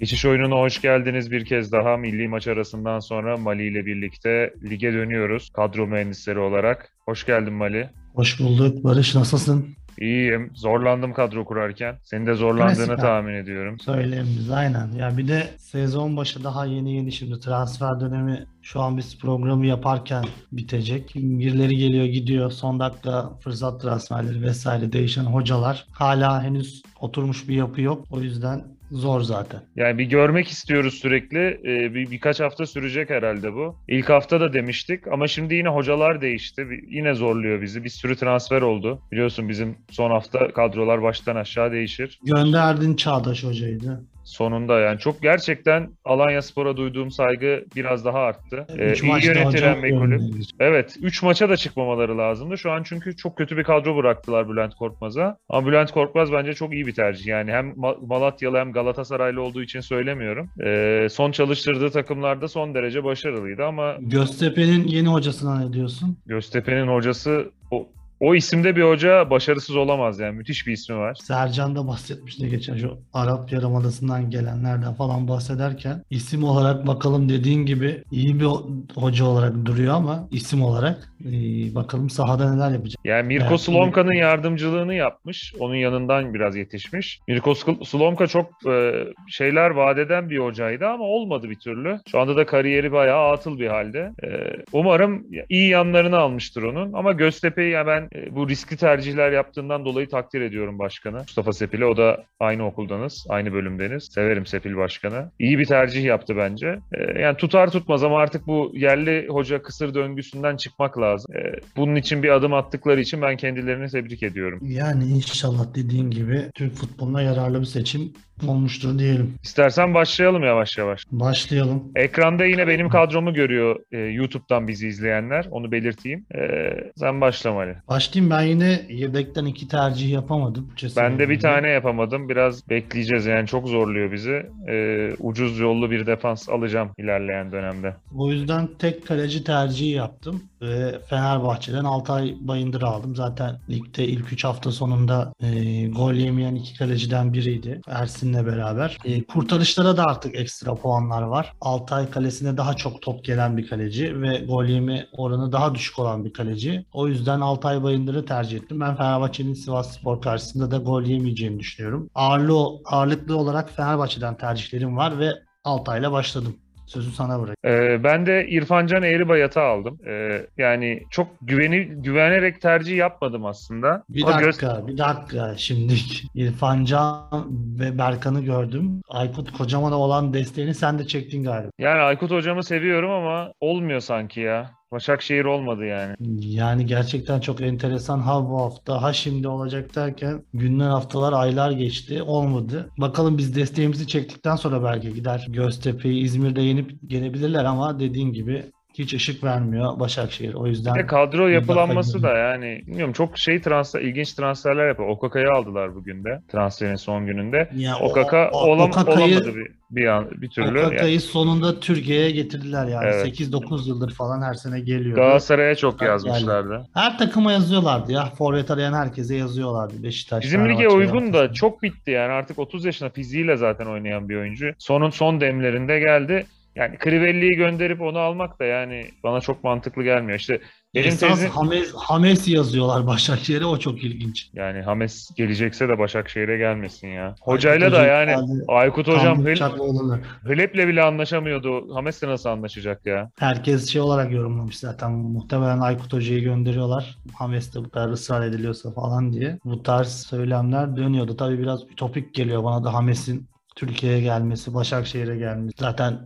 Geçiş oyununa hoş geldiniz bir kez daha. Milli maç arasından sonra Mali ile birlikte lige dönüyoruz kadro mühendisleri olarak. Hoş geldin Mali. Hoş bulduk. Barış nasılsın? İyiyim. Zorlandım kadro kurarken. Senin de zorlandığını Klasik abi. tahmin ediyorum. Söyleyelim biz aynen. Ya bir de sezon başı daha yeni yeni şimdi transfer dönemi şu an biz programı yaparken bitecek. Birileri geliyor gidiyor. Son dakika fırsat transferleri vesaire değişen hocalar. Hala henüz oturmuş bir yapı yok. O yüzden zor zaten. Yani bir görmek istiyoruz sürekli. Ee, bir birkaç hafta sürecek herhalde bu. İlk hafta da demiştik ama şimdi yine hocalar değişti. Bir- Yine zorluyor bizi. Bir sürü transfer oldu. Biliyorsun bizim son hafta kadrolar baştan aşağı değişir. Gönderdin Çağdaş hocaydı. Sonunda yani çok gerçekten Alanya Spor'a duyduğum saygı biraz daha arttı. Ee, Üç iyi yönetilen bir kulüp. Evet 3 maça da çıkmamaları lazımdı. Şu an çünkü çok kötü bir kadro bıraktılar Bülent Korkmaz'a. Ama Bülent Korkmaz bence çok iyi bir tercih. Yani hem Ma- Malatyalı hem Galatasaraylı olduğu için söylemiyorum. Ee, son çalıştırdığı takımlarda son derece başarılıydı ama Göztepe'nin yeni hocasına ne diyorsun? Göztepe'nin hocası o, o isimde bir hoca başarısız olamaz yani. Müthiş bir ismi var. Sercan da bahsetmişti geçen şu Arap Yarımadası'ndan gelenlerden falan bahsederken isim olarak bakalım dediğin gibi iyi bir ho- hoca olarak duruyor ama isim olarak e, bakalım sahada neler yapacak. Yani Mirko Evet, Slomka'nın yardımcılığını yapmış. Onun yanından biraz yetişmiş. Mirko Slomka çok e, şeyler vaat eden bir hocaydı ama olmadı bir türlü. Şu anda da kariyeri bayağı atıl bir halde. E, umarım iyi yanlarını almıştır onun. Ama Göztepe'yi ya ben e, bu riskli tercihler yaptığından dolayı takdir ediyorum başkanı. Mustafa Sepil'i. O da aynı okuldanız. Aynı bölümdeniz. Severim Sepil başkanı. İyi bir tercih yaptı bence. E, yani tutar tutmaz ama artık bu yerli hoca kısır döngüsünden çıkmak lazım. E, bunun için bir adım attıkları için ben kendilerini tebrik ediyorum. Yani inşallah dediğin gibi Türk futboluna yararlı bir seçim olmuştur diyelim. İstersen başlayalım yavaş yavaş. Başlayalım. Ekranda yine benim kadromu görüyor e, YouTube'dan bizi izleyenler. Onu belirteyim. E, sen başla Ali. Başlayayım ben yine yedekten iki tercih yapamadım. Ben de bir tane yapamadım. Biraz bekleyeceğiz yani çok zorluyor bizi. E, ucuz yollu bir defans alacağım ilerleyen dönemde. O yüzden tek kaleci tercihi yaptım ve Fenerbahçe'den Altay Bayındır aldım. Zaten ligde ilk 3 hafta sonunda e, gol yemeyen iki kaleciden biriydi Ersin'le beraber. E, kurtarışlara da artık ekstra puanlar var. Altay kalesine daha çok top gelen bir kaleci ve gol yeme oranı daha düşük olan bir kaleci. O yüzden Altay Bayındır'ı tercih ettim. Ben Fenerbahçe'nin Sivas Spor karşısında da gol yemeyeceğini düşünüyorum. Ağırlı, ağırlıklı olarak Fenerbahçe'den tercihlerim var ve Altay'la başladım. Sözü sana bırak. E, ben de İrfancan Eğribayat'ı aldım. E, yani çok güveni güvenerek tercih yapmadım aslında. Bir göz- dakika, bir dakika. Şimdi İrfan Can ve Berkan'ı gördüm. Aykut Kocaman'a olan desteğini sen de çektin galiba. Yani Aykut hocamı seviyorum ama olmuyor sanki ya. Başakşehir olmadı yani. Yani gerçekten çok enteresan. Ha bu hafta, ha şimdi olacak derken günler, haftalar, aylar geçti. Olmadı. Bakalım biz desteğimizi çektikten sonra belki gider Göztepe'yi İzmir'de yenip gelebilirler ama dediğin gibi hiç ışık vermiyor Başakşehir. O yüzden de kadro yapılanması da yani bilmiyorum çok şey transfer ilginç transferler yapıyor. Okaka'yı aldılar bugün de transferin son gününde. ya o- Okaka o- olam, Okaka'yı- olamadı bir bir an bir türlü. Okaka'yı Yani sonunda Türkiye'ye getirdiler yani. Evet. 8-9 yıldır falan her sene geliyor. Galatasaray'a çok Yani- yazmışlardı. Her takıma yazıyorlardı ya. Forvet arayan herkese yazıyorlardı. Beşiktaş, Bizim lige uygun da çok bitti yani artık 30 yaşında fiziğiyle zaten oynayan bir oyuncu. Sonun son demlerinde geldi. Yani Crivelli'yi gönderip onu almak da yani bana çok mantıklı gelmiyor. İşte benim Esas tezim Hames, Hames yazıyorlar Başakşehir'e o çok ilginç. yani Hames gelecekse de Başakşehir'e gelmesin ya. Hocayla da yani geldi, Aykut hocam Çakoğlu'nu. Hlep'le bile anlaşamıyordu. Hames'le nasıl anlaşacak ya? Herkes şey olarak yorumlamış zaten. Muhtemelen Aykut Hoca'yı gönderiyorlar. Hames de bu kadar ısrar ediliyorsa falan diye. Bu tarz söylemler dönüyordu. Tabii biraz ütopik geliyor bana da Hames'in Türkiye'ye gelmesi, Başakşehir'e gelmesi. Zaten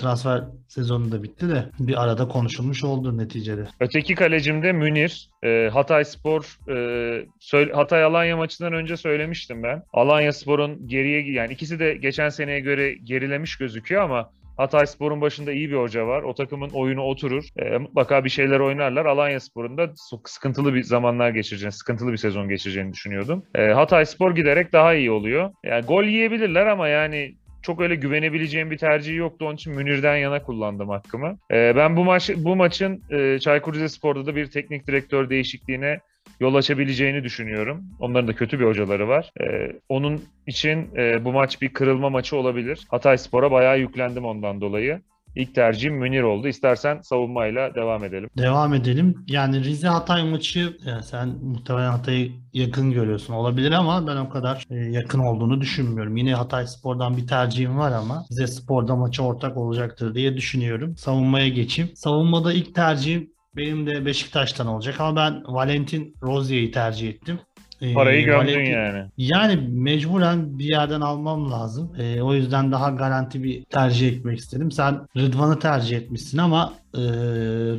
transfer sezonu da bitti de bir arada konuşulmuş oldu neticede. Öteki kalecim de Münir. Ee, Hatay Spor, e, Hatay Alanya maçından önce söylemiştim ben. Alanya Spor'un geriye yani ikisi de geçen seneye göre gerilemiş gözüküyor ama Hatay Spor'un başında iyi bir hoca var. O takımın oyunu oturur. Ee, mutlaka bir şeyler oynarlar. Alanya Spor'un da sıkıntılı bir zamanlar geçireceğini, sıkıntılı bir sezon geçireceğini düşünüyordum. Ee, Hatay Spor giderek daha iyi oluyor. Yani gol yiyebilirler ama yani çok öyle güvenebileceğim bir tercih yoktu. Onun için Münir'den yana kullandım hakkımı. Ee, ben bu maç bu maçın e, Çaykur Rizespor'da da bir teknik direktör değişikliğine yol açabileceğini düşünüyorum. Onların da kötü bir hocaları var. E, onun için e, bu maç bir kırılma maçı olabilir. Hatay Spor'a bayağı yüklendim ondan dolayı. İlk tercihim Münir oldu. İstersen savunmayla devam edelim. Devam edelim. Yani Rize Hatay maçı yani sen muhtemelen Hatay'ı yakın görüyorsun olabilir ama ben o kadar e, yakın olduğunu düşünmüyorum. Yine Hatay Spor'dan bir tercihim var ama Rize Spor'da maça ortak olacaktır diye düşünüyorum. Savunmaya geçeyim. Savunmada ilk tercihim benim de Beşiktaş'tan olacak ama ben Valentin Rozier'i tercih ettim. E, Parayı gömdün Valentin- yani. Yani mecburen bir yerden almam lazım. Ee, o yüzden daha garanti bir tercih etmek istedim. Sen Rıdvan'ı tercih etmişsin ama e,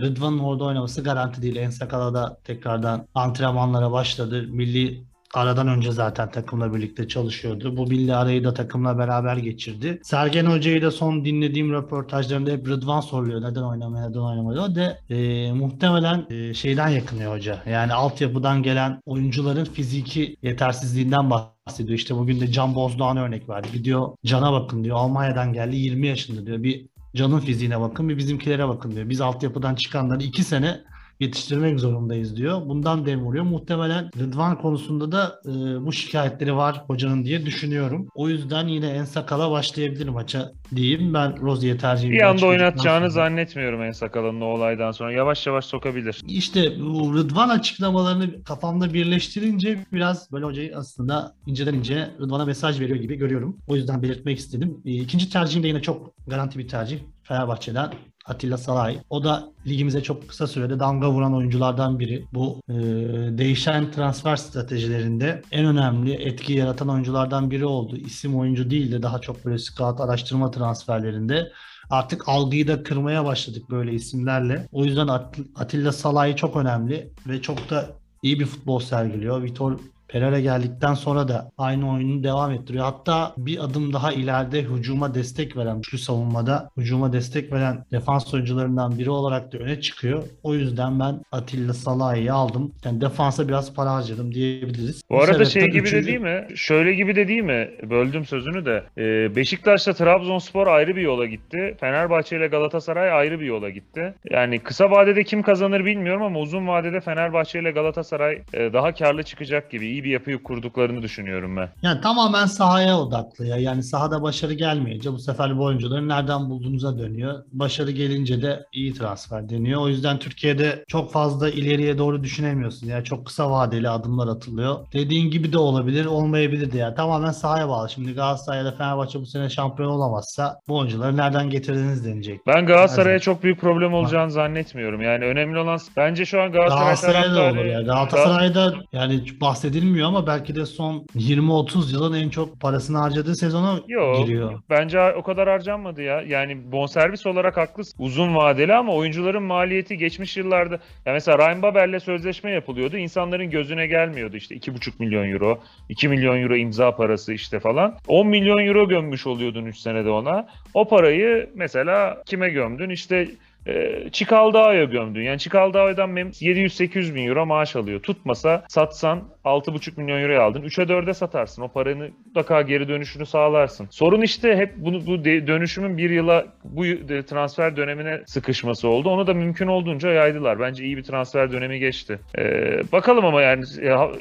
Rıdvan'ın orada oynaması garanti değil. Ensakala da tekrardan antrenmanlara başladı. Milli aradan önce zaten takımla birlikte çalışıyordu. Bu milli arayı da takımla beraber geçirdi. Sergen Hoca'yı da son dinlediğim röportajlarında hep Rıdvan soruyor. Neden oynamıyor, neden oynamıyor? O da e, muhtemelen e, şeyden yakınıyor hoca. Yani altyapıdan gelen oyuncuların fiziki yetersizliğinden bahsediyor. İşte bugün de Can Bozdoğan örnek verdi. Gidiyor Can'a bakın diyor. Almanya'dan geldi 20 yaşında diyor. Bir Can'ın fiziğine bakın bir bizimkilere bakın diyor. Biz altyapıdan çıkanları 2 sene yetiştirmek zorundayız diyor. Bundan dem vuruyor. Muhtemelen Rıdvan konusunda da e, bu şikayetleri var hocanın diye düşünüyorum. O yüzden yine en sakala başlayabilir maça diyeyim. Ben Rozier'i tercih Bir anda oynatacağını zannetmiyorum en sakalının o olaydan sonra. Yavaş yavaş sokabilir. İşte bu Rıdvan açıklamalarını kafamda birleştirince biraz böyle hocayı aslında inceden ince Rıdvan'a mesaj veriyor gibi görüyorum. O yüzden belirtmek istedim. E, İkinci tercihim de yine çok garanti bir tercih. Fenerbahçe'den Atilla Salay. O da ligimize çok kısa sürede damga vuran oyunculardan biri. Bu e, değişen transfer stratejilerinde en önemli etki yaratan oyunculardan biri oldu. İsim oyuncu değil de daha çok böyle scout araştırma transferlerinde artık algıyı da kırmaya başladık böyle isimlerle. O yüzden At- Atilla Salay çok önemli ve çok da iyi bir futbol sergiliyor. Vitor Pereira geldikten sonra da aynı oyunu devam ettiriyor. Hatta bir adım daha ileride hücuma destek veren, güçlü savunmada hücuma destek veren defans oyuncularından biri olarak da öne çıkıyor. O yüzden ben Atilla Salah'ı aldım. Yani defansa biraz para harcadım diyebiliriz. Bu arada sebepten şey gibi de üçüncü- değil mi? Şöyle gibi de değil mi? Böldüm sözünü de. Ee, Beşiktaş'la Trabzonspor ayrı bir yola gitti. Fenerbahçe ile Galatasaray ayrı bir yola gitti. Yani kısa vadede kim kazanır bilmiyorum ama uzun vadede Fenerbahçe ile Galatasaray e, daha karlı çıkacak gibi. iyi bir yapıyı kurduklarını düşünüyorum ben. Yani tamamen sahaya odaklı ya. Yani sahada başarı gelmeyince bu sefer bu oyuncuları nereden bulduğunuza dönüyor. Başarı gelince de iyi transfer deniyor. O yüzden Türkiye'de çok fazla ileriye doğru düşünemiyorsun. Yani çok kısa vadeli adımlar atılıyor. Dediğin gibi de olabilir, olmayabilir de ya. Tamamen sahaya bağlı. Şimdi Galatasaray ya da Fenerbahçe bu sene şampiyon olamazsa bu oyuncuları nereden getirdiğiniz denecek. Ben Galatasaray'a çok büyük problem olacağını zannetmiyorum. Yani önemli olan bence şu an Galatasaray Galatasaray'da da olur ya. Galatasaray'da yani hiç bahsedilmiyor ama belki de son 20-30 yılın en çok parasını harcadığı sezona Yok. giriyor. Bence o kadar harcanmadı ya. Yani bonservis olarak haklısın. Uzun vadeli ama oyuncuların maliyeti geçmiş yıllarda ya mesela Ryan Babel'le sözleşme yapılıyordu. İnsanların gözüne gelmiyordu işte 2,5 milyon euro, 2 milyon euro imza parası işte falan. 10 milyon euro gömmüş oluyordun 3 senede ona. O parayı mesela kime gömdün? İşte e, Çikaldao'ya gömdün. Yani Çikaldao'dan mem- 700-800 bin euro maaş alıyor. Tutmasa satsan 6,5 milyon euroya aldın. 3'e 4'e satarsın. O paranın mutlaka geri dönüşünü sağlarsın. Sorun işte hep bunu bu dönüşümün bir yıla bu transfer dönemine sıkışması oldu. Onu da mümkün olduğunca yaydılar. Bence iyi bir transfer dönemi geçti. Ee, bakalım ama yani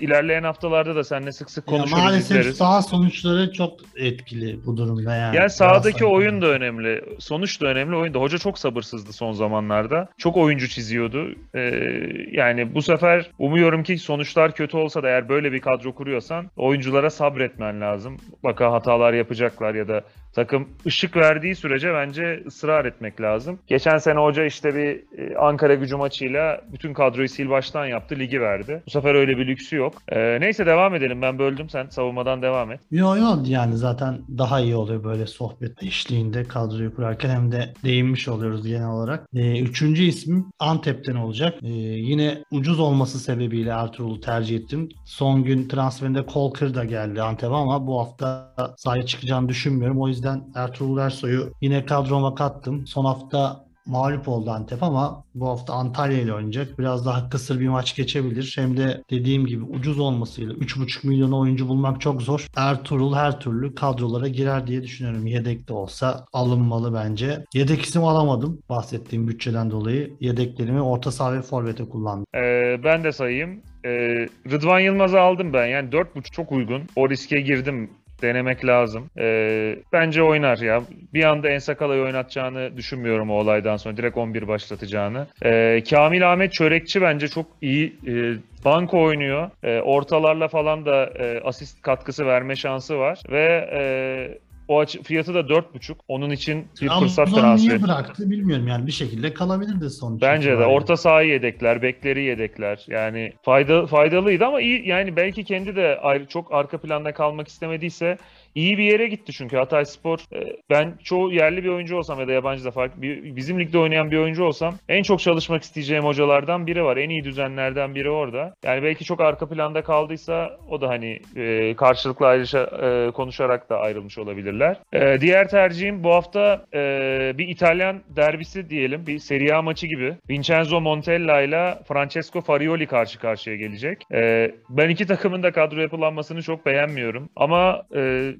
ilerleyen haftalarda da seninle sık sık Ya konuşuruz, maalesef izleriz. saha sonuçları çok etkili bu durumda yani. Yani sahadaki oyun da önemli. Sonuç da önemli. Oyun da. Hoca çok sabırsızdı son zamanlarda. Çok oyuncu çiziyordu. Ee, yani bu sefer umuyorum ki sonuçlar kötü olsa da eğer böyle bir kadro kuruyorsan oyunculara sabretmen lazım. Mutlaka hatalar yapacaklar ya da takım ışık verdiği sürece bence ısrar etmek lazım. Geçen sene hoca işte bir e, Ankara gücü maçıyla bütün kadroyu sil baştan yaptı, ligi verdi. Bu sefer öyle bir lüksü yok. Ee, neyse devam edelim. Ben böldüm. Sen savunmadan devam et. Yo yo yani zaten daha iyi oluyor böyle sohbet eşliğinde kadroyu kurarken hem de değinmiş oluyoruz genel olarak. Ee, üçüncü ismim Antep'ten olacak. Ee, yine ucuz olması sebebiyle Ertuğrul'u tercih ettim. Son gün transferinde Kolkır da geldi Antep'e ama bu hafta sahaya çıkacağını düşünmüyorum. O yüzden Ertuğrul Ersoy'u yine kadroma kattım. Son hafta mağlup oldu Antep ama bu hafta Antalya ile oynayacak. Biraz daha kısır bir maç geçebilir. Hem de dediğim gibi ucuz olmasıyla 3,5 milyon oyuncu bulmak çok zor. Ertuğrul her türlü kadrolara girer diye düşünüyorum. Yedek de olsa alınmalı bence. Yedek isim alamadım bahsettiğim bütçeden dolayı. Yedeklerimi orta saha ve forvete kullandım. Ee, ben de sayayım. Ee, Rıdvan Yılmaz'ı aldım ben. Yani 4.5 çok uygun. O riske girdim. Denemek lazım. Ee, bence oynar ya. Bir anda Ensakala'yı oynatacağını düşünmüyorum o olaydan sonra. Direkt 11 başlatacağını. Ee, Kamil Ahmet Çörekçi bence çok iyi e, banko oynuyor. E, ortalarla falan da e, asist katkısı verme şansı var. Ve e, o açı, fiyatı da 4.5. Onun için bir fırsat Trabzon transferi. niye bıraktı bilmiyorum yani bir şekilde kalabilirdi sonuç Bence de orta sahayı yedekler, bekleri yedekler. Yani fayda faydalıydı ama iyi yani belki kendi de ayrı, çok arka planda kalmak istemediyse iyi bir yere gitti çünkü Hatay Spor e, ben çoğu yerli bir oyuncu olsam ya da yabancı da fark bizim ligde oynayan bir oyuncu olsam en çok çalışmak isteyeceğim hocalardan biri var. En iyi düzenlerden biri orada. Yani belki çok arka planda kaldıysa o da hani e, karşılıklı ayrışa, e, konuşarak da ayrılmış olabilirler. E, diğer tercihim bu hafta bir İtalyan derbisi diyelim. Bir Serie A maçı gibi. Vincenzo Montella ile Francesco Farioli karşı karşıya gelecek. Ben iki takımın da kadro yapılanmasını çok beğenmiyorum. Ama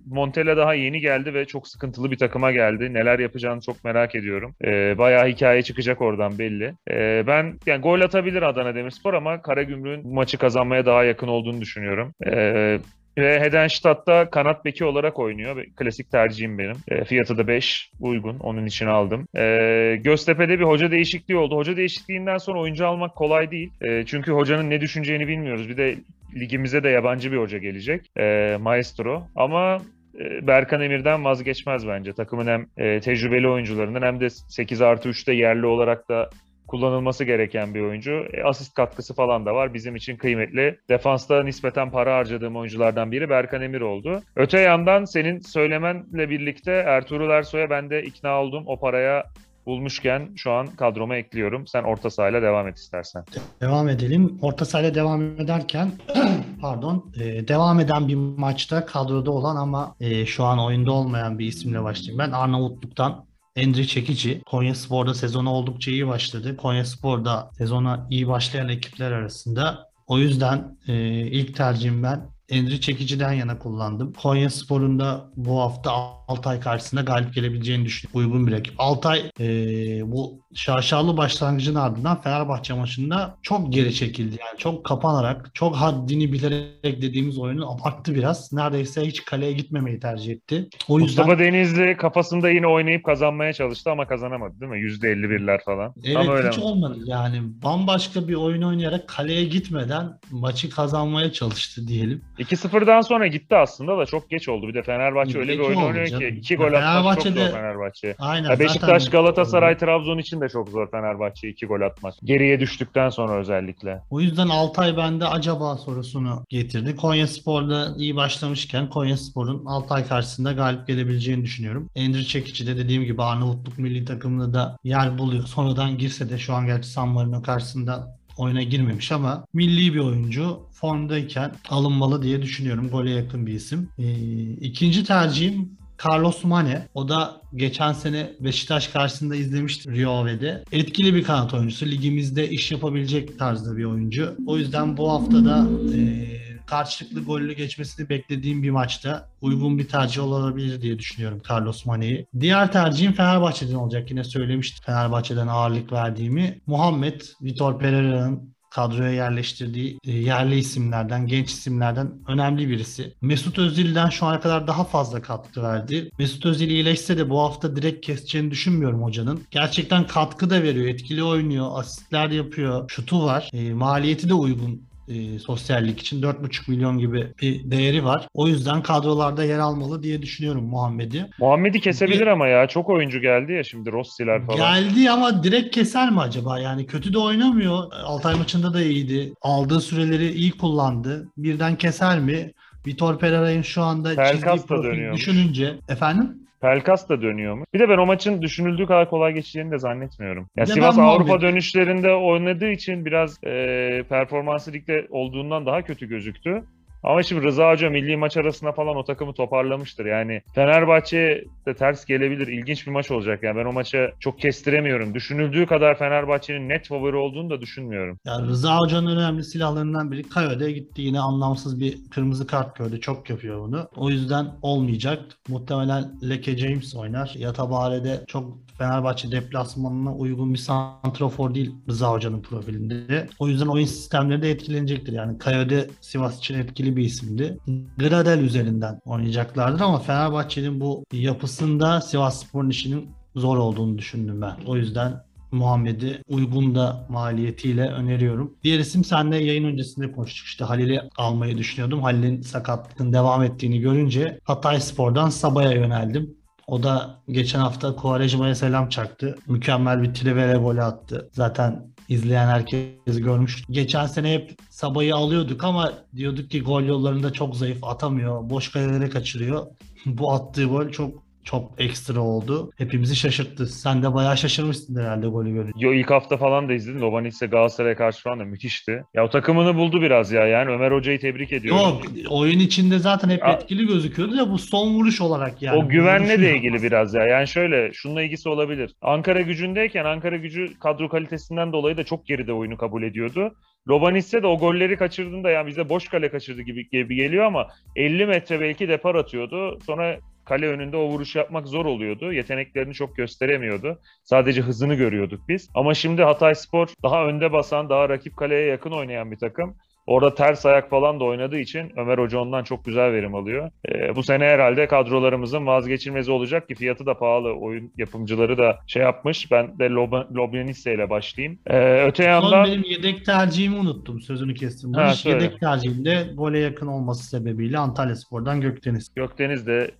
Montella daha yeni geldi ve çok sıkıntılı bir takıma geldi. Neler yapacağını çok merak ediyorum. E, bayağı hikaye çıkacak oradan belli. E, ben yani gol atabilir Adana Demirspor ama Karagümrük'ün maçı kazanmaya daha yakın olduğunu düşünüyorum. E, ve Hedenstadt'ta kanat beki olarak oynuyor. Klasik tercihim benim. E, fiyatı da 5 uygun. Onun için aldım. E, Göztepe'de bir hoca değişikliği oldu. Hoca değişikliğinden sonra oyuncu almak kolay değil. E, çünkü hocanın ne düşüneceğini bilmiyoruz. Bir de ligimize de yabancı bir hoca gelecek. E, Maestro. Ama e, Berkan Emir'den vazgeçmez bence. Takımın hem e, tecrübeli oyuncularından hem de 8 artı 3'te yerli olarak da kullanılması gereken bir oyuncu. E, asist katkısı falan da var. Bizim için kıymetli. Defansta nispeten para harcadığım oyunculardan biri Berkan Emir oldu. Öte yandan senin söylemenle birlikte Ertuğrul Ersoy'a ben de ikna oldum. O paraya bulmuşken şu an kadroma ekliyorum. Sen orta sahayla devam et istersen. Devam edelim. Orta sahayla devam ederken pardon e, devam eden bir maçta kadroda olan ama e, şu an oyunda olmayan bir isimle başlayayım. Ben Arnavutluk'tan Endri Çekici. Konya Spor'da sezonu oldukça iyi başladı. Konya Spor'da sezona iyi başlayan ekipler arasında. O yüzden e, ilk tercihim ben Endri Çekici'den yana kullandım. Konya Spor'un da bu hafta Altay karşısında galip gelebileceğini düşünüyorum. Uygun bir rakip. Altay e, bu şaşalı başlangıcın ardından Fenerbahçe maçında çok geri çekildi. Yani çok kapanarak, çok haddini bilerek dediğimiz oyunu abarttı biraz. Neredeyse hiç kaleye gitmemeyi tercih etti. O yüzden Mustafa Denizli kafasında yine oynayıp kazanmaya çalıştı ama kazanamadı değil mi? %51'ler falan. Evet Tam öyle hiç mi? olmadı. Yani bambaşka bir oyun oynayarak kaleye gitmeden maçı kazanmaya çalıştı diyelim. 2-0'dan sonra gitti aslında da çok geç oldu. Bir de Fenerbahçe öyle bir oyun oynuyor ki 2 Ya gol atmak çok zor Fenerbahçe. Aynen. Ya Beşiktaş, zaten- Galatasaray, Trabzon için de çok zor Fenerbahçe 2 gol atmak. Geriye düştükten sonra özellikle. O yüzden Altay bende acaba sorusunu getirdi. Konya Spor'da iyi başlamışken Konya Spor'un Altay karşısında galip gelebileceğini düşünüyorum. Ender Çekici de dediğim gibi Arnavutluk milli takımında da yer buluyor. Sonradan girse de şu an gerçi San Marino karşısında oyuna girmemiş ama milli bir oyuncu formdayken alınmalı diye düşünüyorum. Gole yakın bir isim. Ee, ikinci tercihim Carlos Mane. O da geçen sene Beşiktaş karşısında izlemiştim Rio Ave'de. Etkili bir kanat oyuncusu. Ligimizde iş yapabilecek tarzda bir oyuncu. O yüzden bu haftada e, karşılıklı gollü geçmesini beklediğim bir maçta uygun bir tercih olabilir diye düşünüyorum Carlos Mane'yi. Diğer tercihim Fenerbahçe'den olacak. Yine söylemiştim Fenerbahçe'den ağırlık verdiğimi. Muhammed Vitor Pereira'nın kadroya yerleştirdiği e, yerli isimlerden, genç isimlerden önemli birisi. Mesut Özil'den şu ana kadar daha fazla katkı verdi. Mesut Özil iyileşse de bu hafta direkt keseceğini düşünmüyorum hocanın. Gerçekten katkı da veriyor, etkili oynuyor, asistler yapıyor, şutu var. E, maliyeti de uygun e, sosyallik için 4,5 milyon gibi bir değeri var. O yüzden kadrolarda yer almalı diye düşünüyorum Muhammed'i. Muhammed'i kesebilir ama ya. Çok oyuncu geldi ya şimdi Rossi'ler falan. Geldi ama direkt keser mi acaba? Yani kötü de oynamıyor. Altay maçında da iyiydi. Aldığı süreleri iyi kullandı. Birden keser mi? Vitor Pereira'nın şu anda Pelkas çizdiği profil dönüyormuş. düşününce efendim Pelkas da dönüyor mu? Bir de ben o maçın düşünüldüğü kadar kolay geçeceğini de zannetmiyorum. Ya Ya Sivas Avrupa Muhammed'i- dönüşlerinde oynadığı için biraz e, performansı ligde olduğundan daha kötü gözüktü. Ama şimdi Rıza Hoca milli maç arasında falan o takımı toparlamıştır. Yani Fenerbahçe de ters gelebilir. İlginç bir maç olacak. Yani ben o maça çok kestiremiyorum. Düşünüldüğü kadar Fenerbahçe'nin net favori olduğunu da düşünmüyorum. Ya Rıza Hoca'nın önemli silahlarından biri Kayode gitti yine anlamsız bir kırmızı kart gördü. Çok yapıyor bunu. O yüzden olmayacak. Muhtemelen Leke James oynar. Yatabare'de çok Fenerbahçe deplasmanına uygun bir santrafor değil Rıza Hoca'nın profilinde. O yüzden oyun sistemleri de etkilenecektir. Yani Kayode Sivas için etkili bir isimdi. Gradel üzerinden oynayacaklardır ama Fenerbahçe'nin bu yapısında Sivas Spor'un işinin zor olduğunu düşündüm ben. O yüzden Muhammed'i uygun da maliyetiyle öneriyorum. Diğer isim senle yayın öncesinde konuştuk. İşte Halil'i almayı düşünüyordum. Halil'in sakatlığın devam ettiğini görünce Hatay Spor'dan Sabah'a yöneldim. O da geçen hafta Kuvarejma'ya selam çaktı. Mükemmel bir trivele golü attı. Zaten izleyen herkes görmüş. Geçen sene hep Sabah'ı alıyorduk ama diyorduk ki gol yollarında çok zayıf atamıyor. Boş kalelere kaçırıyor. Bu attığı gol çok çok ekstra oldu. Hepimizi şaşırttı. Sen de bayağı şaşırmışsın herhalde golü görünce. Yo ilk hafta falan da izledim. Lobanitse Galatasaray'a karşı falan da müthişti. Ya o takımını buldu biraz ya. Yani Ömer Hoca'yı tebrik ediyorum. Yok oyun içinde zaten hep Ya- etkili gözüküyordu ya bu son vuruş olarak yani. o güvenle de ilgili biraz ya. Yani şöyle şununla ilgisi olabilir. Ankara gücündeyken Ankara gücü kadro kalitesinden dolayı da çok geride oyunu kabul ediyordu. Lobanitse de o golleri kaçırdığında yani bize boş kale kaçırdı gibi, gibi geliyor ama 50 metre belki depar atıyordu. Sonra kale önünde o vuruş yapmak zor oluyordu. Yeteneklerini çok gösteremiyordu. Sadece hızını görüyorduk biz. Ama şimdi Hatay Spor daha önde basan, daha rakip kaleye yakın oynayan bir takım. Orada ters ayak falan da oynadığı için Ömer Hoca ondan çok güzel verim alıyor. Ee, bu sene herhalde kadrolarımızın vazgeçilmezi olacak ki fiyatı da pahalı. Oyun yapımcıları da şey yapmış. Ben de Lob- Lobyanisse ile başlayayım. Ee, öte Son yandan benim yedek tercihimi unuttum. Sözünü kestim. Ha, yedek tercihimde gole yakın olması sebebiyle Antalya Spor'dan Gökdeniz. Gökdeniz de e,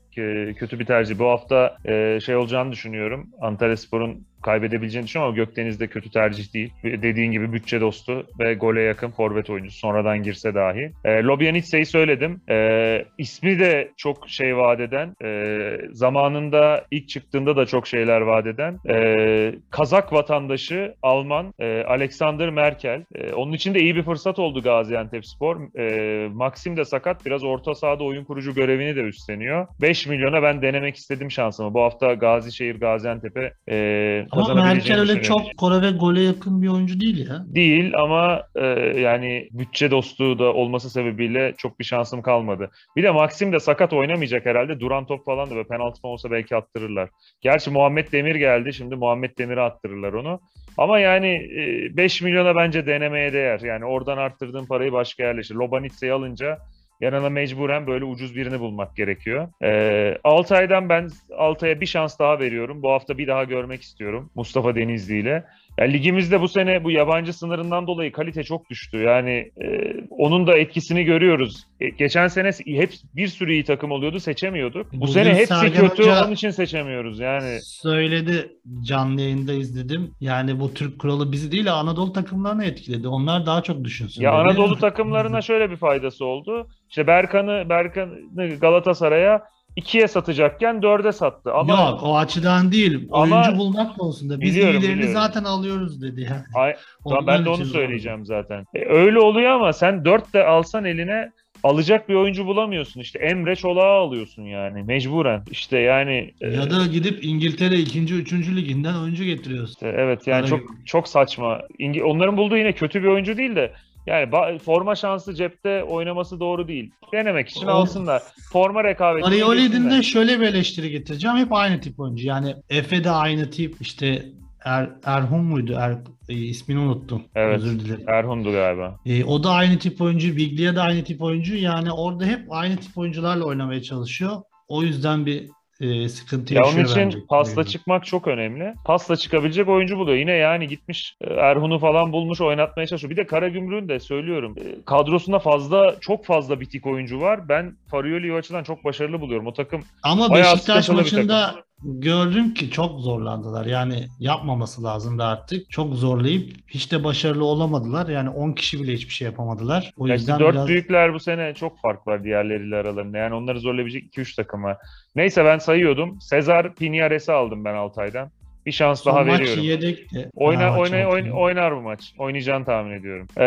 kötü bir tercih. Bu hafta e, şey olacağını düşünüyorum. Antalya Spor'un kaybedebileceğini düşünüyorum ama Gökdeniz de kötü tercih değil. Dediğin gibi bütçe dostu ve gole yakın forvet oyuncusu sonradan girse dahi. E, Lobyanitse'yi söyledim. E, ismi de çok şey vadeden, e, zamanında ilk çıktığında da çok şeyler vadeden. E, Kazak vatandaşı Alman e, Alexander Merkel. E, onun için de iyi bir fırsat oldu Gaziantep Spor. E, Maxim de sakat. Biraz orta sahada oyun kurucu görevini de üstleniyor. 5 milyona ben denemek istedim şansımı. Bu hafta Gazişehir Gaziantep'e e, Ama Merkel öyle çok kore ve gole yakın bir oyuncu değil ya. Değil ama e, yani bütçe dostluğu da olması sebebiyle çok bir şansım kalmadı. Bir de Maxim de sakat oynamayacak herhalde. Duran top falan da ve penaltı falan olsa belki attırırlar. Gerçi Muhammed Demir geldi. Şimdi Muhammed Demir'e attırırlar onu. Ama yani e, 5 milyona bence denemeye değer. Yani oradan arttırdığın parayı başka yerleştir. Lobanitse'yi alınca yanına mecburen böyle ucuz birini bulmak gerekiyor. Ee, Altay'dan ben Altay'a bir şans daha veriyorum. Bu hafta bir daha görmek istiyorum Mustafa Denizli ile. Yani ligimizde bu sene bu yabancı sınırından dolayı kalite çok düştü. Yani e, onun da etkisini görüyoruz. E, geçen sene hep bir sürü iyi takım oluyordu, seçemiyorduk. Bu Bugün sene hepsi Sergen kötü, Hoca- onun için seçemiyoruz. Yani Söyledi canlı yayında izledim. Yani bu Türk kuralı bizi değil Anadolu takımlarını etkiledi. Onlar daha çok düşünsün. Ya dedi. Anadolu takımlarına şöyle bir faydası oldu. İşte Berkan'ı Berkan'ı Galatasaray'a ikiye satacakken dörde sattı. Ama Yok o açıdan değil. Ama- Oyuncu bulmak konusunda. Biz Biliyorum, iyilerini biliyorum. zaten alıyoruz dedi yani. Ay- ben de onu söyleyeceğim zaten. E, öyle oluyor ama sen 4 de alsan eline alacak bir oyuncu bulamıyorsun. İşte Emre Çolak'ı alıyorsun yani mecburen. İşte yani e, Ya da gidip İngiltere 2. 3. liginden oyuncu getiriyorsun. işte evet yani Para çok gibi. çok saçma. İngi- onların bulduğu yine kötü bir oyuncu değil de yani forma şansı cepte oynaması doğru değil. Denemek için O- alsınlar. Forma rekabeti. Arioli'nin de şöyle bir eleştiri getireceğim. Hep aynı tip oyuncu. Yani Efe de aynı tip. İşte er, Erhun muydu? Er, e, ismini unuttum. Evet. Özür dilerim. Erhun'du galiba. E, o da aynı tip oyuncu. Biglia da aynı tip oyuncu. Yani orada hep aynı tip oyuncularla oynamaya çalışıyor. O yüzden bir e, sıkıntı Ya yaşıyor onun için bence. pasla çıkmak çok önemli. Pasla çıkabilecek oyuncu buluyor. Yine yani gitmiş e, Erhun'u falan bulmuş oynatmaya çalışıyor. Bir de Karagümrük'ün de söylüyorum e, kadrosunda fazla çok fazla bitik oyuncu var. Ben Farioli'yi açıdan çok başarılı buluyorum. O takım Ama Beşiktaş maçında gördüm ki çok zorlandılar. Yani yapmaması lazımdı artık. Çok zorlayıp hiç de başarılı olamadılar. Yani 10 kişi bile hiçbir şey yapamadılar. O Ya yüzden dört biraz büyükler bu sene çok fark var diğerleriyle aralarında. Yani onları zorlayabilecek 2-3 takım var. Neyse ben sayıyordum. Sezar Piniares'i aldım ben Altay'dan. Bir şans son daha maç veriyorum. yedekti. Oyna, oyna, oyna- oynar bu maç. Oynayacağını tahmin ediyorum. Ee,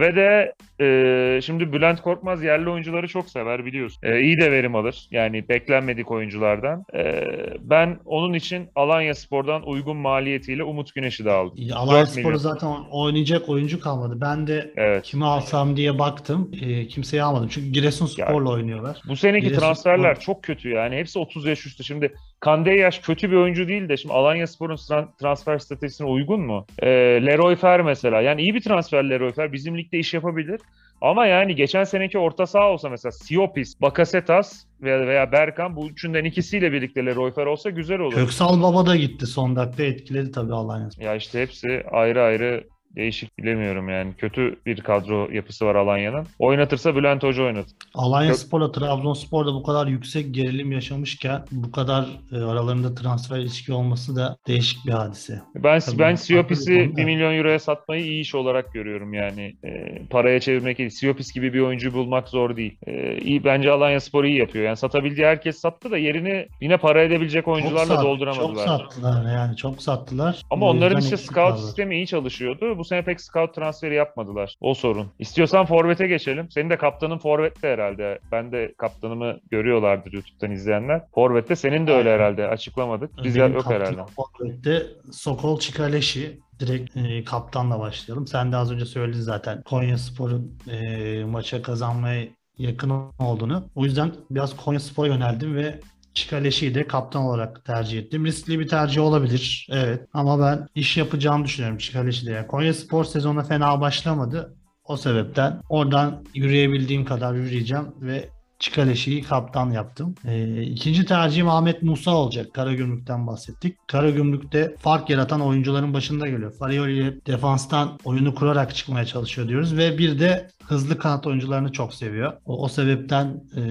ve de e, şimdi Bülent Korkmaz yerli oyuncuları çok sever biliyorsun. E, iyi de verim alır. Yani beklenmedik oyunculardan. E, ben onun için Alanya Spor'dan uygun maliyetiyle Umut Güneş'i de aldım. Alanya 4 milyon. Spor'u zaten oynayacak oyuncu kalmadı. Ben de Evet. kimi alsam diye baktım. E, kimseyi almadım. Çünkü Giresunspor'la oynuyorlar. Bu seneki Giresun transferler Spor- çok kötü yani. Hepsi 30 yaş üstü. Şimdi Kandeyaş kötü bir oyuncu değil de şimdi Alanya Spor'un tran- transfer stratejisine uygun mu? Ee, Leroy Fer mesela. Yani iyi bir transfer Leroy Fer. Bizim ligde iş yapabilir. Ama yani geçen seneki orta saha olsa mesela Siopis, Bakasetas veya, veya Berkan bu üçünden ikisiyle birlikte Leroy Fer olsa güzel olur. Köksal Baba da gitti son dakika etkiledi tabii Alanya. Ya işte hepsi ayrı ayrı değişik bilemiyorum yani. Kötü bir kadro yapısı var Alanya'nın. Oynatırsa Bülent Hoca oynatır. Alanya. Spor'la Trabzonspor'da bu kadar yüksek gerilim yaşamışken bu kadar e, aralarında transfer ilişki olması da değişik bir hadise. Ben Tabii, ben Siopis'i konu da. 1 milyon euroya satmayı iyi iş olarak görüyorum yani. E, paraya çevirmek değil. Siopis gibi bir oyuncu bulmak zor değil. E, iyi bence Alanya Spor iyi yapıyor. Yani satabildiği herkes sattı da yerini yine para edebilecek oyuncularla sat- dolduramadılar. Çok sattılar yani çok sattılar. Ama onların işte scout kaldı. sistemi iyi çalışıyordu. Bu sene pek scout transferi yapmadılar. O sorun. İstiyorsan forvete geçelim. Senin de kaptanın forvette herhalde. Ben de kaptanımı görüyorlardır YouTube'dan izleyenler. Forvette senin de öyle herhalde. Açıklamadık. Biz Benim yok herhalde. Forvet'te Sokol Çikaleşi direkt e, kaptanla başlayalım. Sen de az önce söyledin zaten Konya Spor'un e, maça kazanmaya yakın olduğunu. O yüzden biraz Konya Spor'a yöneldim ve Çikaleşi'yi de kaptan olarak tercih ettim. Riskli bir tercih olabilir. Evet. Ama ben iş yapacağını düşünüyorum Çikaleşi'de. Yani Konya Spor sezonuna fena başlamadı. O sebepten oradan yürüyebildiğim kadar yürüyeceğim ve Çikaleşi'yi kaptan yaptım. Ee, ikinci tercihim Ahmet Musa olacak. Karagümrük'ten bahsettik. Karagümrük'te fark yaratan oyuncuların başında geliyor. Farioli defanstan oyunu kurarak çıkmaya çalışıyor diyoruz ve bir de hızlı kanat oyuncularını çok seviyor. O, o sebepten e,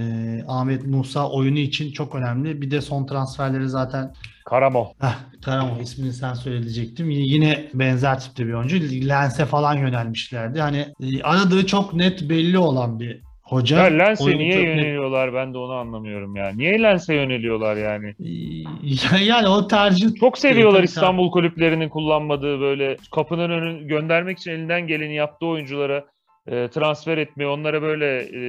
Ahmet Musa oyunu için çok önemli. Bir de son transferleri zaten Karamo. Heh, Karamo ismini sen söyleyecektim. Y- Yine benzer tipte bir oyuncu. Lens'e falan yönelmişlerdi. Hani e, aradığı çok net belli olan bir hoca. Ya Lens'e niye çok yöneliyorlar ben de onu anlamıyorum ya. Niye Lens'e yöneliyorlar yani? Yani o tercih Çok seviyorlar İstanbul kulüplerinin kullanmadığı böyle kapının önünü göndermek için elinden geleni yaptığı oyunculara e, transfer etmeye, onlara böyle e,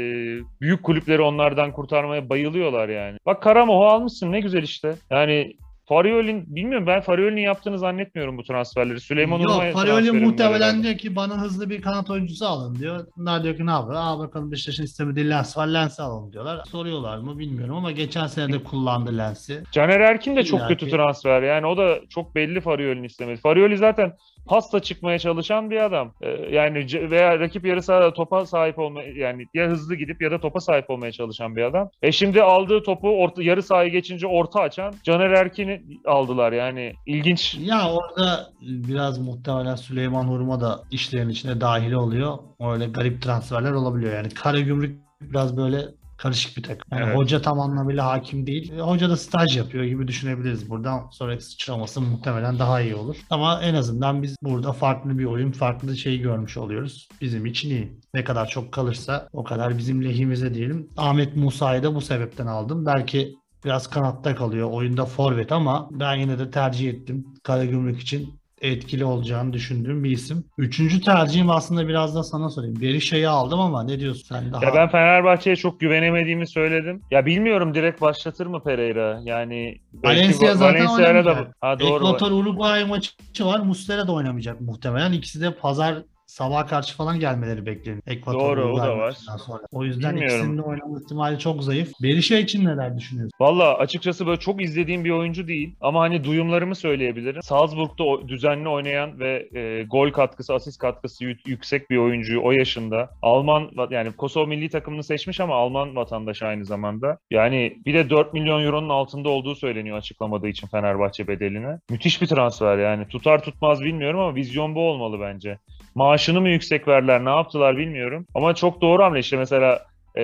büyük kulüpleri onlardan kurtarmaya bayılıyorlar yani. Bak Karamoh'u almışsın ne güzel işte. Yani Farioli'nin bilmiyorum ben Farioli'nin yaptığını zannetmiyorum bu transferleri. Süleyman Yok Urma'ya Farioli transferi muhtemelen diyor ki bana hızlı bir kanat oyuncusu alın diyor. Bunlar diyor ki ne yapıyor? Aa bakalım Beşiktaş'ın istemediği Lens var Lens'i alalım diyorlar. Soruyorlar mı bilmiyorum ama geçen sene de kullandı Lens'i. Caner Erkin de çok İlla kötü transfer. Yani o da çok belli Farioli'nin istemedi. Farioli zaten pasta çıkmaya çalışan bir adam. Ee, yani veya rakip yarı sahada topa sahip olma yani ya hızlı gidip ya da topa sahip olmaya çalışan bir adam. E şimdi aldığı topu orta, yarı sahayı geçince orta açan Caner Erkin'i aldılar yani. ilginç. Ya orada biraz muhtemelen Süleyman Hurma da işlerin içine dahil oluyor. Öyle garip transferler olabiliyor. Yani Karagümrük biraz böyle karışık bir takım. Yani Evet. hoca tam anlamıyla hakim değil. E, Hoca da staj yapıyor gibi düşünebiliriz. Buradan sonraki sıçraması muhtemelen daha iyi olur. Ama en azından biz burada farklı bir oyun, farklı şeyi görmüş oluyoruz. Bizim için iyi. Ne kadar çok kalırsa o kadar bizim lehimize diyelim. Ahmet Musa'yı da bu sebepten aldım. Belki biraz kanatta kalıyor. Oyunda forvet ama ben yine de tercih ettim. Karagümrük için etkili olacağını düşündüğüm bir isim. Üçüncü tercihim aslında biraz da sana sorayım. Berisha'yı aldım ama ne diyorsun sen daha? Ya ben Fenerbahçe'ye çok güvenemediğimi söyledim. Ya bilmiyorum direkt başlatır mı Pereira? Yani Valencia Va- zaten Valencia'yla da ha doğru. Ekvator Uruguay maçı var. Muslera da oynamayacak muhtemelen. İkisi de pazar sabah karşı falan gelmeleri bekleniyor. Ekvator Doğru, o da var. Sonra. O yüzden Bilmiyorum. ikisinin de oynama ihtimali çok zayıf. Berisha için neler düşünüyorsun? Valla açıkçası böyle çok izlediğim bir oyuncu değil ama hani duyumlarımı söyleyebilirim. Salzburg'da düzenli oynayan ve e, gol katkısı, asist katkısı yü- yüksek bir oyuncuyu o yaşında. Alman yani Kosova milli takımını seçmiş ama Alman vatandaşı aynı zamanda. Yani bir de 4 milyon euronun altında olduğu söyleniyor açıklamadığı için Fenerbahçe bedeline. Müthiş bir transfer yani. Tutar tutmaz bilmiyorum ama vizyon bu olmalı bence. Maaşını mı yüksek verdiler ne yaptılar bilmiyorum. Ama çok doğru hamle işte mesela e,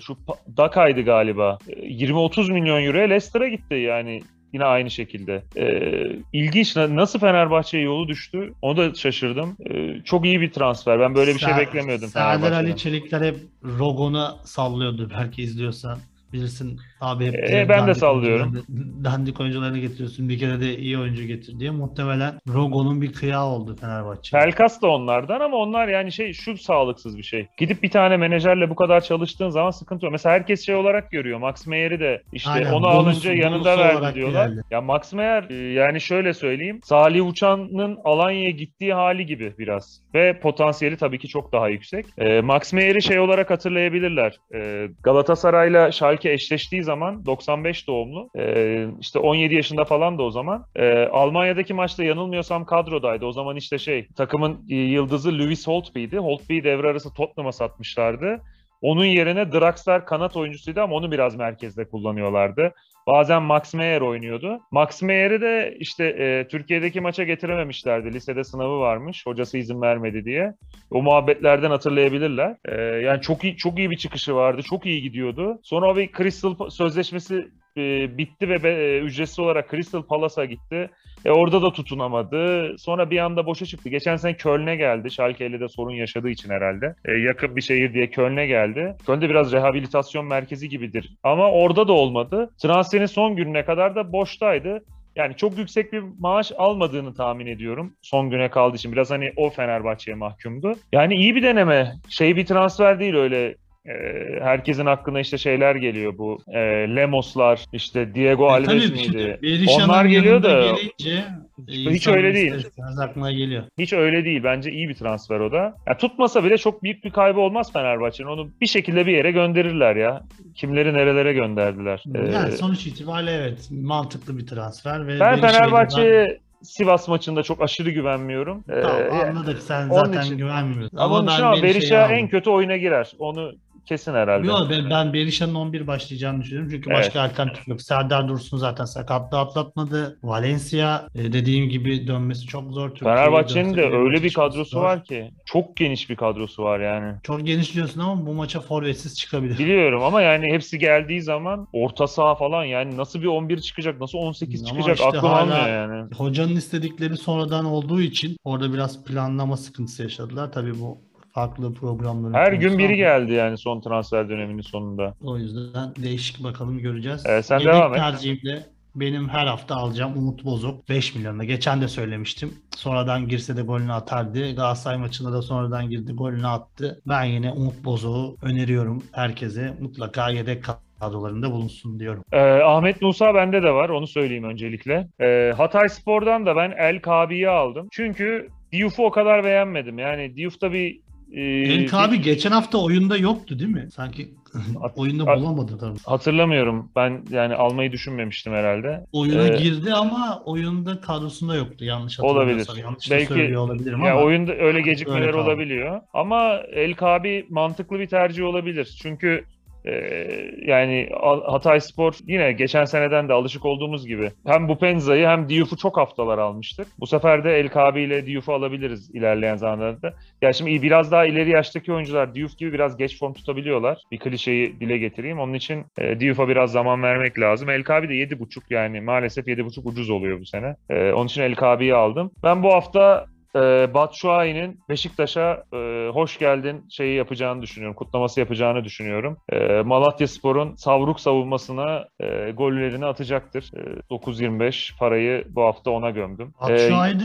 şu Daka'ydı galiba. E, 20-30 milyon euroya Leicester'a gitti yani yine aynı şekilde. E, ilginç Na- nasıl Fenerbahçe'ye yolu düştü onu da şaşırdım. E, çok iyi bir transfer. Ben böyle bir şey Ser- beklemiyordum Serdar. Ali Çelikler hep Rogon'a sallıyordu belki izliyorsan. Bilirsin abi hep E, ben de sallıyorum. Dandik oyuncularını getiriyorsun. Bir kere de iyi oyuncu getir diye. Muhtemelen Rogo'nun bir kıyağı oldu Fenerbahçe. Pelkas da onlardan ama onlar yani şey şu sağlıksız bir şey. Gidip bir tane menajerle bu kadar çalıştığın zaman sıkıntı yok. Mesela herkes şey olarak görüyor. Max Meyer'i de işte Aynen, onu bonus- alınca yanında bonus verdi olarak diyorlar. geldi. Ya Max Meyer e, yani şöyle söyleyeyim. Salih Uçan'ın Alanya'ya gittiği hali gibi biraz. Ve potansiyeli tabii ki çok daha yüksek. E, Max Meyer'i şey olarak hatırlayabilirler. E, Galatasaray'la Schalke eşleştiği zaman 95 doğumlu. E, işte 17 yaşında falan da o zaman. E, Almanya'daki maçta yanılmıyorsam kadrodaydı. O zaman işte şey takımın e, yıldızı Lewis Holtby'di. Holtby'yi devre arası Tottenham'a satmışlardı. Onun yerine Draxler kanat oyuncusuydu ama onu biraz merkezde kullanıyorlardı. Bazen Max Meyer oynuyordu. Max Meyer'i de işte e, Türkiye'deki maça getirememişlerdi. Lisede sınavı varmış. Hocası izin vermedi diye. O muhabbetlerden hatırlayabilirler. E, yani çok iyi çok iyi bir çıkışı vardı. Çok iyi gidiyordu. Sonra bir Crystal sözleşmesi e, bitti ve be, e, ücretsiz olarak Crystal Palace'a gitti. E, orada da tutunamadı. Sonra bir anda boşa çıktı. Geçen sene Köln'e geldi. Schalke'yle de sorun yaşadığı için herhalde. E, yakın bir şehir diye Köln'e geldi. Köln'de biraz rehabilitasyon merkezi gibidir. Ama orada da olmadı. Transferin son gününe kadar da boştaydı. Yani çok yüksek bir maaş almadığını tahmin ediyorum. Son güne kaldığı için. Biraz hani o Fenerbahçe'ye mahkumdu. Yani iyi bir deneme. Şey bir transfer değil öyle herkesin aklına işte şeyler geliyor bu e, Lemoslar işte Diego E, Alves miydi? Onlar geliyor da gelince hiç öyle değil. aklına geliyor. Hiç öyle değil. Bence iyi bir transfer o da. Ya tutmasa bile çok büyük bir kaybı olmaz Fenerbahçe'nin. Onu bir şekilde bir yere gönderirler ya. Kimleri nerelere gönderdiler. Ee, Yani sonuç itibariyle evet mantıklı bir transfer ve ben da Fenerbahçe'ye Sivas maçında çok aşırı güvenmiyorum. ben- Tamam, Ee, anladık sen zaten için- güvenmiyorsun. ama ben ama Berisha aldım. en kötü oyuna girer. Onu kesin herhalde. Yok ben, ben Berisha'nın 11 başlayacağını düşünüyorum. Çünkü Evet. başka alternatif yok. Serdar Dursun zaten sakatlığı atlatmadı. Valencia e, dediğim gibi dönmesi çok zor. Fenerbahçe'nin de öyle bir kadrosu zor. var ki. Çok geniş bir kadrosu var yani. Çok geniş diyorsun ama bu maça forvetsiz çıkabilir. Biliyorum ama yani hepsi geldiği zaman orta saha falan yani nasıl bir 11 çıkacak, nasıl 18 Ama çıkacak işte aklım almıyor yani. Hocanın istedikleri sonradan olduğu için orada biraz planlama sıkıntısı yaşadılar. Tabii bu farklı programların Her konusu gün biri geldi yani son transfer döneminin sonunda. O yüzden değişik bakalım göreceğiz. Evet, sen Yedek devam et. tercihimde benim her hafta alacağım Umut Bozok 5 milyonuna. Geçen de söylemiştim. Sonradan girse de golünü atardı. Galatasaray maçında da sonradan girdi golünü attı. Ben yine Umut Bozok'u öneriyorum herkese. Mutlaka yedek kadrolarında bulunsun diyorum. Ee, Ahmet Musa bende de var onu söyleyeyim öncelikle. Ee, Hatay Spor'dan da ben El Kabi'yi aldım. Çünkü Diouf'u o kadar beğenmedim. Yani Diouf'ta bir e, Enk abi geçen hafta oyunda yoktu değil mi? Sanki oyunda bulamadı tabii. hatırlamıyorum. Ben yani almayı düşünmemiştim herhalde. Oyuna Ee, girdi ama oyunda kadrosunda yoktu yanlış Olabilir. hatırlamıyorsam. Yanlış da Belki- söylüyor olabilirim Ya ama. oyunda öyle gecikmeler Öyle olabiliyor. Ama El Kabi mantıklı bir tercih olabilir. Çünkü yani A- Hatay Spor yine geçen seneden de alışık olduğumuz gibi hem Bupenza'yı hem Diouf'u çok haftalar almıştık. Bu sefer de El Kabi ile Diouf'u alabiliriz ilerleyen zamanlarda. Ya şimdi biraz daha ileri yaştaki oyuncular Diouf gibi biraz geç form tutabiliyorlar. Bir klişeyi dile getireyim. Onun için e, Diouf'a biraz zaman vermek lazım. El Kabi de 7.5 yani maalesef 7.5 ucuz oluyor bu sene. E, onun için El Kabi'yi aldım. Ben bu hafta e, Batshuayi'nin Beşiktaş'a e, hoş geldin şeyi yapacağını düşünüyorum. Kutlaması yapacağını düşünüyorum. E, Malatya Spor'un savruk savunmasına e, gollerini atacaktır. E, 9.25 parayı bu hafta ona gömdüm. Batshuayi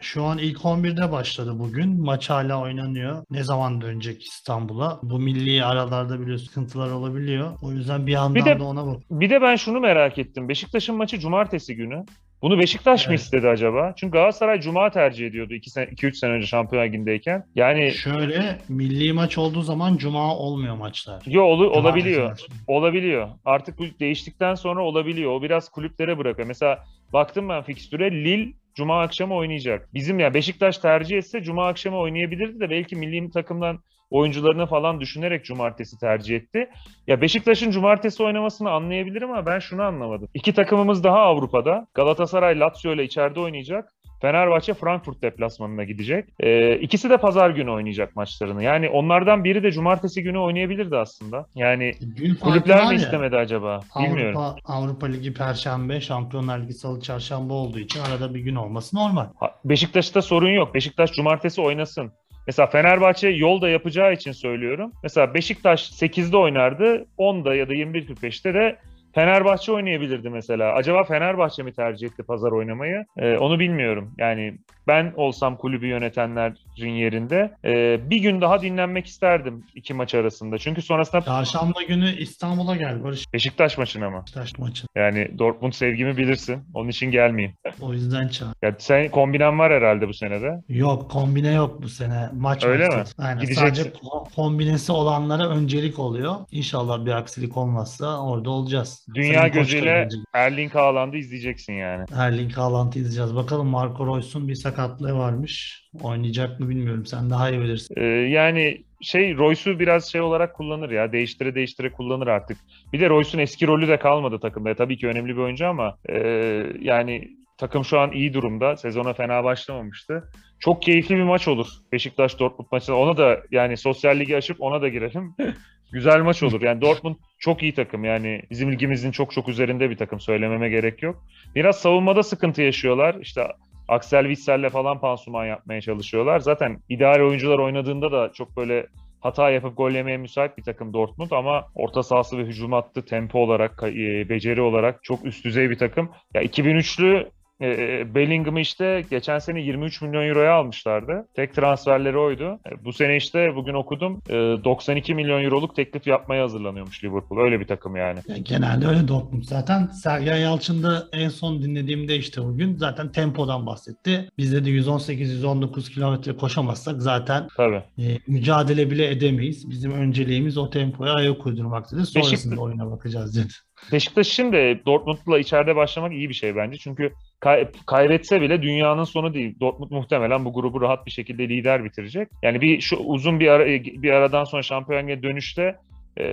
şu an ilk 11'de başladı bugün. Maç hala oynanıyor. Ne zaman dönecek İstanbul'a? Bu milli aralarda biliyorsun sıkıntılar olabiliyor. O yüzden bir yandan Bir de- da ona bak. bir de ben şunu merak ettim. Beşiktaş'ın maçı cumartesi günü. Bunu Beşiktaş mı Evet. istedi acaba? Çünkü Galatasaray cuma tercih ediyordu 2 sene 2 3 sene önce Şampiyonlar Ligi'ndeyken. Yani Şöyle milli maç olduğu zaman cuma olmuyor maçlar. yo Cumartesi olabiliyor. maçı. Olabiliyor. Artık bu değiştikten sonra olabiliyor. O biraz kulüplere bırakıyor. Mesela baktım ben fikstüre Lille Cuma akşamı oynayacak. Bizim ya Beşiktaş tercih etse Cuma akşamı oynayabilirdi de belki milli takımdan oyuncularını falan düşünerek cumartesi tercih etti. Ya Beşiktaş'ın cumartesi oynamasını anlayabilirim ama ben şunu anlamadım. İki takımımız daha Avrupa'da. Galatasaray Lazio ile içeride oynayacak. Fenerbahçe Frankfurt deplasmanına gidecek. Ee, ikisi de pazar günü oynayacak maçlarını. Yani onlardan biri de cumartesi günü oynayabilirdi aslında. Yani Gün kulüpler mi ya, istemedi acaba? Bilmiyorum. Avrupa, Avrupa Ligi Perşembe, Şampiyonlar Ligi Salı Çarşamba olduğu için arada bir gün olması normal. Beşiktaş'ta sorun yok. Beşiktaş cumartesi oynasın. Mesela Fenerbahçe yolda yapacağı için söylüyorum. Mesela Beşiktaş 8'de oynardı. 10'da ya da 21.45'te de Fenerbahçe oynayabilirdi mesela. Acaba Fenerbahçe mi tercih etti pazar oynamayı? Ee, onu bilmiyorum. Yani ben olsam kulübü yönetenlerin yerinde e, bir gün daha dinlenmek isterdim iki maç arasında. Çünkü sonrasında Çarşamba günü İstanbul'a gel Barış Beşiktaş maçına mı? Beşiktaş maçı. Yani Dortmund sevgimi bilirsin. Onun için gelmeyeyim. O yüzden çağır. Ya sen kombinen var herhalde bu senede. Yok kombine yok bu sene. Maç Öyle maksat. mi? Aynen. Gideceksin. Sadece ko- kombinesi olanlara öncelik oluyor. İnşallah bir aksilik olmazsa orada olacağız. Dünya Sayın gözüyle. Erling Haaland'ı izleyeceksin yani. Erling Haaland'ı izleyeceğiz. Bakalım Marco Reus'un bir sakatlığı varmış. Oynayacak mı bilmiyorum. Sen daha iyi bilirsin. Ee, yani şey Royce'u biraz şey olarak kullanır ya. Değiştire değiştire kullanır artık. Bir de Royce'un eski rolü de kalmadı takımda. Tabii ki önemli bir oyuncu ama e, yani takım şu an iyi durumda. Sezona fena başlamamıştı. Çok keyifli bir maç olur. Beşiktaş Dortmund maçı. Ona da yani sosyal ligi aşıp ona da girelim. Güzel maç olur. Yani Dortmund çok iyi takım. Yani bizim ligimizin çok çok üzerinde bir takım. Söylememe gerek yok. Biraz savunmada sıkıntı yaşıyorlar. İşte Axel Witsel'le falan pansuman yapmaya çalışıyorlar. Zaten ideal oyuncular oynadığında da çok böyle hata yapıp gol yemeye müsait bir takım Dortmund ama orta sahası ve hücum hattı tempo olarak, e, beceri olarak çok üst düzey bir takım. Ya 2003'lü e, Bellingham'ı işte geçen sene 23 milyon euroya almışlardı. Tek transferleri oydu. E, bu sene işte bugün okudum e, 92 milyon euroluk teklif yapmaya hazırlanıyormuş Liverpool. Öyle bir takım yani. Yani genelde öyle Dortmund. Zaten Sergen Yalçın da en son dinlediğimde işte bugün zaten tempodan bahsetti. Biz de 118-119 kilometre koşamazsak zaten Tabii. e, mücadele bile edemeyiz. Bizim önceliğimiz o tempoya ayak uydurmak dedi. Sonrasında Beşiktaş- oyuna bakacağız dedi. Beşiktaş de Dortmund'la içeride başlamak iyi bir şey bence. Çünkü kay- kaybetse bile dünyanın sonu değil. Dortmund muhtemelen bu grubu rahat bir şekilde lider bitirecek. Yani bir şu uzun bir ara, bir aradan sonra şampiyonluğa dönüşte e,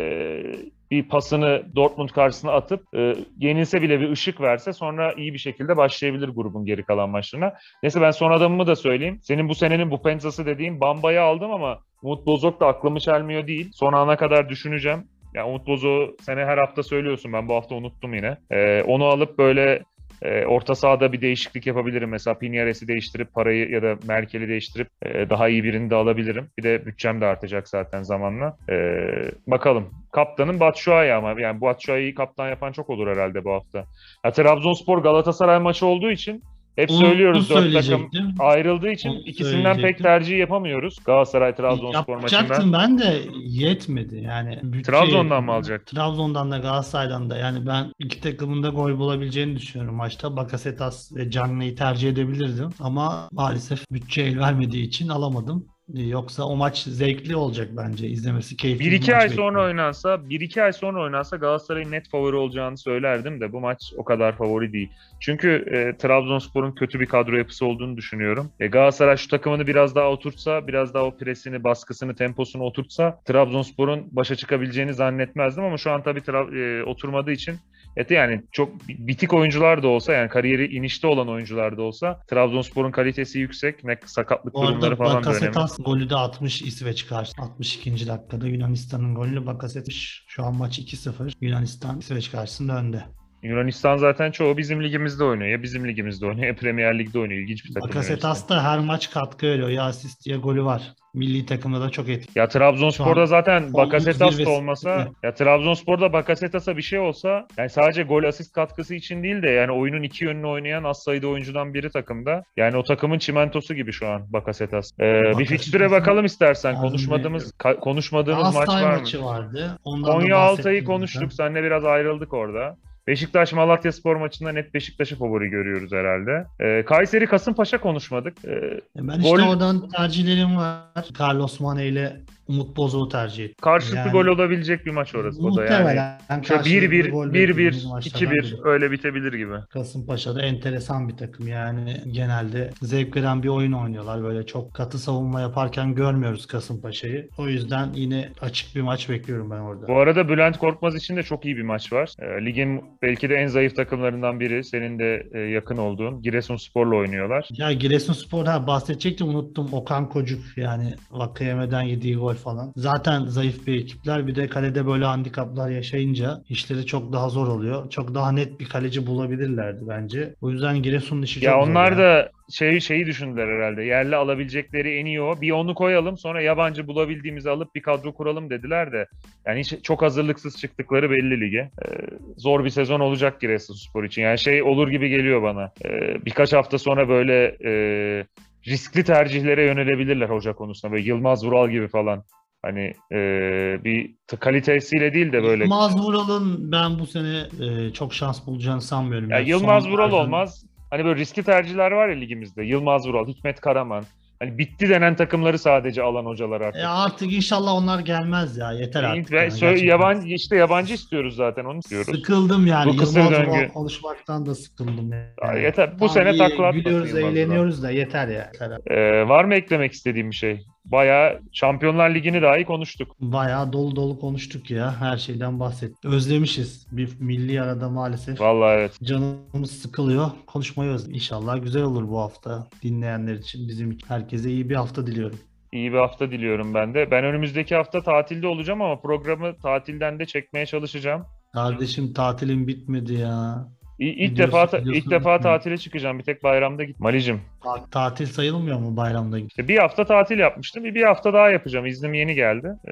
bir pasını Dortmund karşısına atıp e, yenilse bile bir ışık verse sonra iyi bir şekilde başlayabilir grubun geri kalan maçlarına. Neyse ben son adamımı da söyleyeyim. Senin bu senenin bu pensası dediğim Bamba'yı aldım ama Umut Bozok da aklımı çelmiyor değil. Son ana kadar düşüneceğim. Ya Umut Bozok'u sene her hafta söylüyorsun. Ben bu hafta unuttum yine. Ee, onu alıp böyle e, orta sahada bir değişiklik yapabilirim. Mesela Pinyares'i değiştirip parayı ya da Merkel'i değiştirip e, daha iyi birini de alabilirim. Bir de bütçem de artacak zaten zamanla. Ee, bakalım. Kaptanın Batshuayi ama yani Batshuayi'yi kaptan yapan çok olur herhalde bu hafta. Ya Trabzonspor Galatasaray maçı olduğu için hep Onu söylüyoruz dört takım ayrıldığı için Onu ikisinden pek tercih yapamıyoruz. Galatasaray Trabzonspor maçında. Yapacaktım ben de yetmedi. Yani bütçe Trabzon'dan mı alacaktın? Trabzon'dan da Galatasaray'dan da. Yani ben iki takımın da gol bulabileceğini düşünüyorum maçta. Bakasetas ve Canlı'yı tercih edebilirdim. Ama maalesef bütçe el vermediği için alamadım. Yoksa o maç zevkli olacak bence. izlemesi keyifli bir 1-2 maç ay sonra bekliyorum. oynansa, 1-2 ay sonra oynansa Galatasaray'ın net favori olacağını söylerdim de bu maç o kadar favori değil. Çünkü e, Trabzonspor'un kötü bir kadro yapısı olduğunu düşünüyorum. E, Galatasaray şu takımını biraz daha oturtsa, biraz daha o presini, baskısını, temposunu oturtsa Trabzonspor'un başa çıkabileceğini zannetmezdim ama şu an tabii tra- e, oturmadığı için Evet yani çok bitik oyuncular da olsa yani kariyeri inişte olan oyuncular da olsa Trabzonspor'un kalitesi yüksek. Ne sakatlık Bu durumları falan da önemli. Golü de atmış İsveç karşı. 62. dakikada Yunanistan'ın golünü Bakasetas. Şu an maç 2-0. Yunanistan İsveç karşısında önde. Yunanistan zaten çoğu bizim ligimizde oynuyor. Ya bizim ligimizde oynuyor ya Premier Lig'de oynuyor. İlginç bir takım. Bakasetas da her maç katkı veriyor. Ya asist ya golü var. Milli takımda da çok etkili. Ya Trabzonspor'da zaten Bakasetas da olmasa Evet. ya Trabzonspor'da Bakasetas'a bir şey olsa yani sadece gol asist katkısı için değil de yani oyunun iki yönünü oynayan az sayıda oyuncudan biri takımda. Yani o takımın çimentosu gibi şu an Bakasetas. Ee, bir Bakasetas'ın fikstüre bakalım istersen. lazım Konuşmadığımız ka- konuşmadığımız maç var mı? maçı vardı. Ondan da Konya Altay'ı konuştuk. Seninle biraz ayrıldık orada. Beşiktaş Malatya Spor maçında net Beşiktaş'ı favori görüyoruz herhalde. Ee, Kayseri Kasımpaşa konuşmadık. Ee, Ben işte Gol- oradan tercihlerim var. Carlos Mane ile Umut Bozok'u tercih ettim. karşılıklı Yani- gol olabilecek bir maç orası o da yani. Muhtemelen Şöyle karşılıklı 1-1, gol 1-1, beklediğimiz maçlardan 2-1 biri. öyle bitebilir gibi. Kasımpaşa'da enteresan bir takım yani genelde zevk veren bir oyun oynuyorlar. Böyle çok katı savunma yaparken görmüyoruz Kasımpaşa'yı. O yüzden yine açık bir maç bekliyorum ben orada. Bu arada Bülent Korkmaz için de çok iyi bir maç var. Ee, ligin belki de en zayıf takımlarından biri. Senin de e, yakın olduğun Giresunspor'la oynuyorlar. Ya Giresunspor'da bahsedecektim unuttum. Okan Kocuk yani Vakayeme'den yediği gol. Falan. Zaten zayıf bir ekipler. Bir de kalede böyle handikaplar yaşayınca işleri çok daha zor oluyor. Çok daha net bir kaleci bulabilirlerdi bence. O yüzden Giresun'un işi çok Ya zor onlar ya. da şey şeyi düşündüler herhalde. Yerli alabilecekleri en iyi o. Bir onu koyalım sonra yabancı bulabildiğimizi alıp bir kadro kuralım dediler de. Yani hiç, çok hazırlıksız çıktıkları belli lige. Ee, zor bir sezon olacak Giresunspor için. Yani şey olur gibi geliyor bana. Ee, birkaç hafta sonra böyle e, riskli tercihlere yönelebilirler hoca konusunda. Böyle Yılmaz Vural gibi falan. Hani e, bir kalitesiyle değil de böyle. Yılmaz Vural'ın ben bu sene e, çok şans bulacağını sanmıyorum. Ya Yani Yılmaz son Vural verdiğim- olmaz. Hani böyle riskli tercihler var ya ligimizde. Yılmaz Vural, Hikmet Karaman. Hani bitti denen takımları sadece alan hocalar artık. E artık inşallah onlar gelmez ya. Yeter artık. Ben yani, sö- gerçekten. yabancı işte yabancı istiyoruz zaten onu istiyoruz. Sıkıldım yani. Bu kısır döngü. Konuşmaktan da sıkıldım. Yani. Ya yeter. Bu Tamam, sene iyi, takla Gülüyoruz, eğleniyoruz da yeter ya. Yeter. Ee, var mı eklemek istediğim bir şey? Bayağı Şampiyonlar Ligi'ni dahi konuştuk. Bayağı dolu dolu konuştuk ya. Her şeyden bahsettik. Özlemişiz. Bir milli arada maalesef. Vallahi evet. Canımız sıkılıyor. Konuşmayı özledim. İnşallah güzel olur bu hafta. Dinleyenler için, bizim için. Herkese iyi bir hafta diliyorum. İyi bir hafta diliyorum ben de. Ben önümüzdeki hafta tatilde olacağım ama programı tatilden de çekmeye çalışacağım. Kardeşim tatilim bitmedi ya. İ- İlk Biliyorsun- defa ta- biliyorsun ilk defa tatile çıkacağım. Bir tek bayramda git. Malicim. Ta- tatil sayılmıyor mu bayramda? İşte bir hafta tatil yapmıştım. Bir, bir hafta daha yapacağım. İznim yeni geldi. Ee,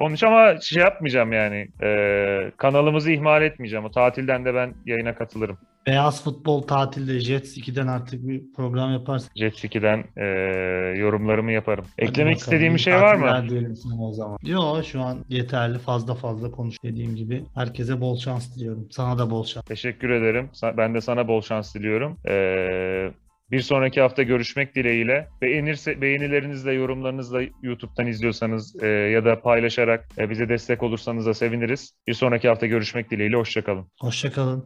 onun için ama şey yapmayacağım yani. Ee, kanalımızı ihmal etmeyeceğim. O tatilden de ben yayına katılırım. Beyaz futbol tatilde Jets 2'den artık bir program yaparsın. Jet 2'den ee, yorumlarımı yaparım. Hadi Eklemek bakalım, istediğim bir şey var mı? diyelim sana o zaman. Yok şu an yeterli fazla fazla konuş dediğim gibi. Herkese bol şans diliyorum. Sana da bol şans. Teşekkür ederim. Ben de sana bol şans diliyorum. Ee, bir sonraki hafta görüşmek dileğiyle. Beğenirse beğenilerinizle, yorumlarınızla YouTube'dan izliyorsanız e, ya da paylaşarak e, bize destek olursanız da seviniriz. Bir sonraki hafta görüşmek dileğiyle. Hoşçakalın. Hoşçakalın.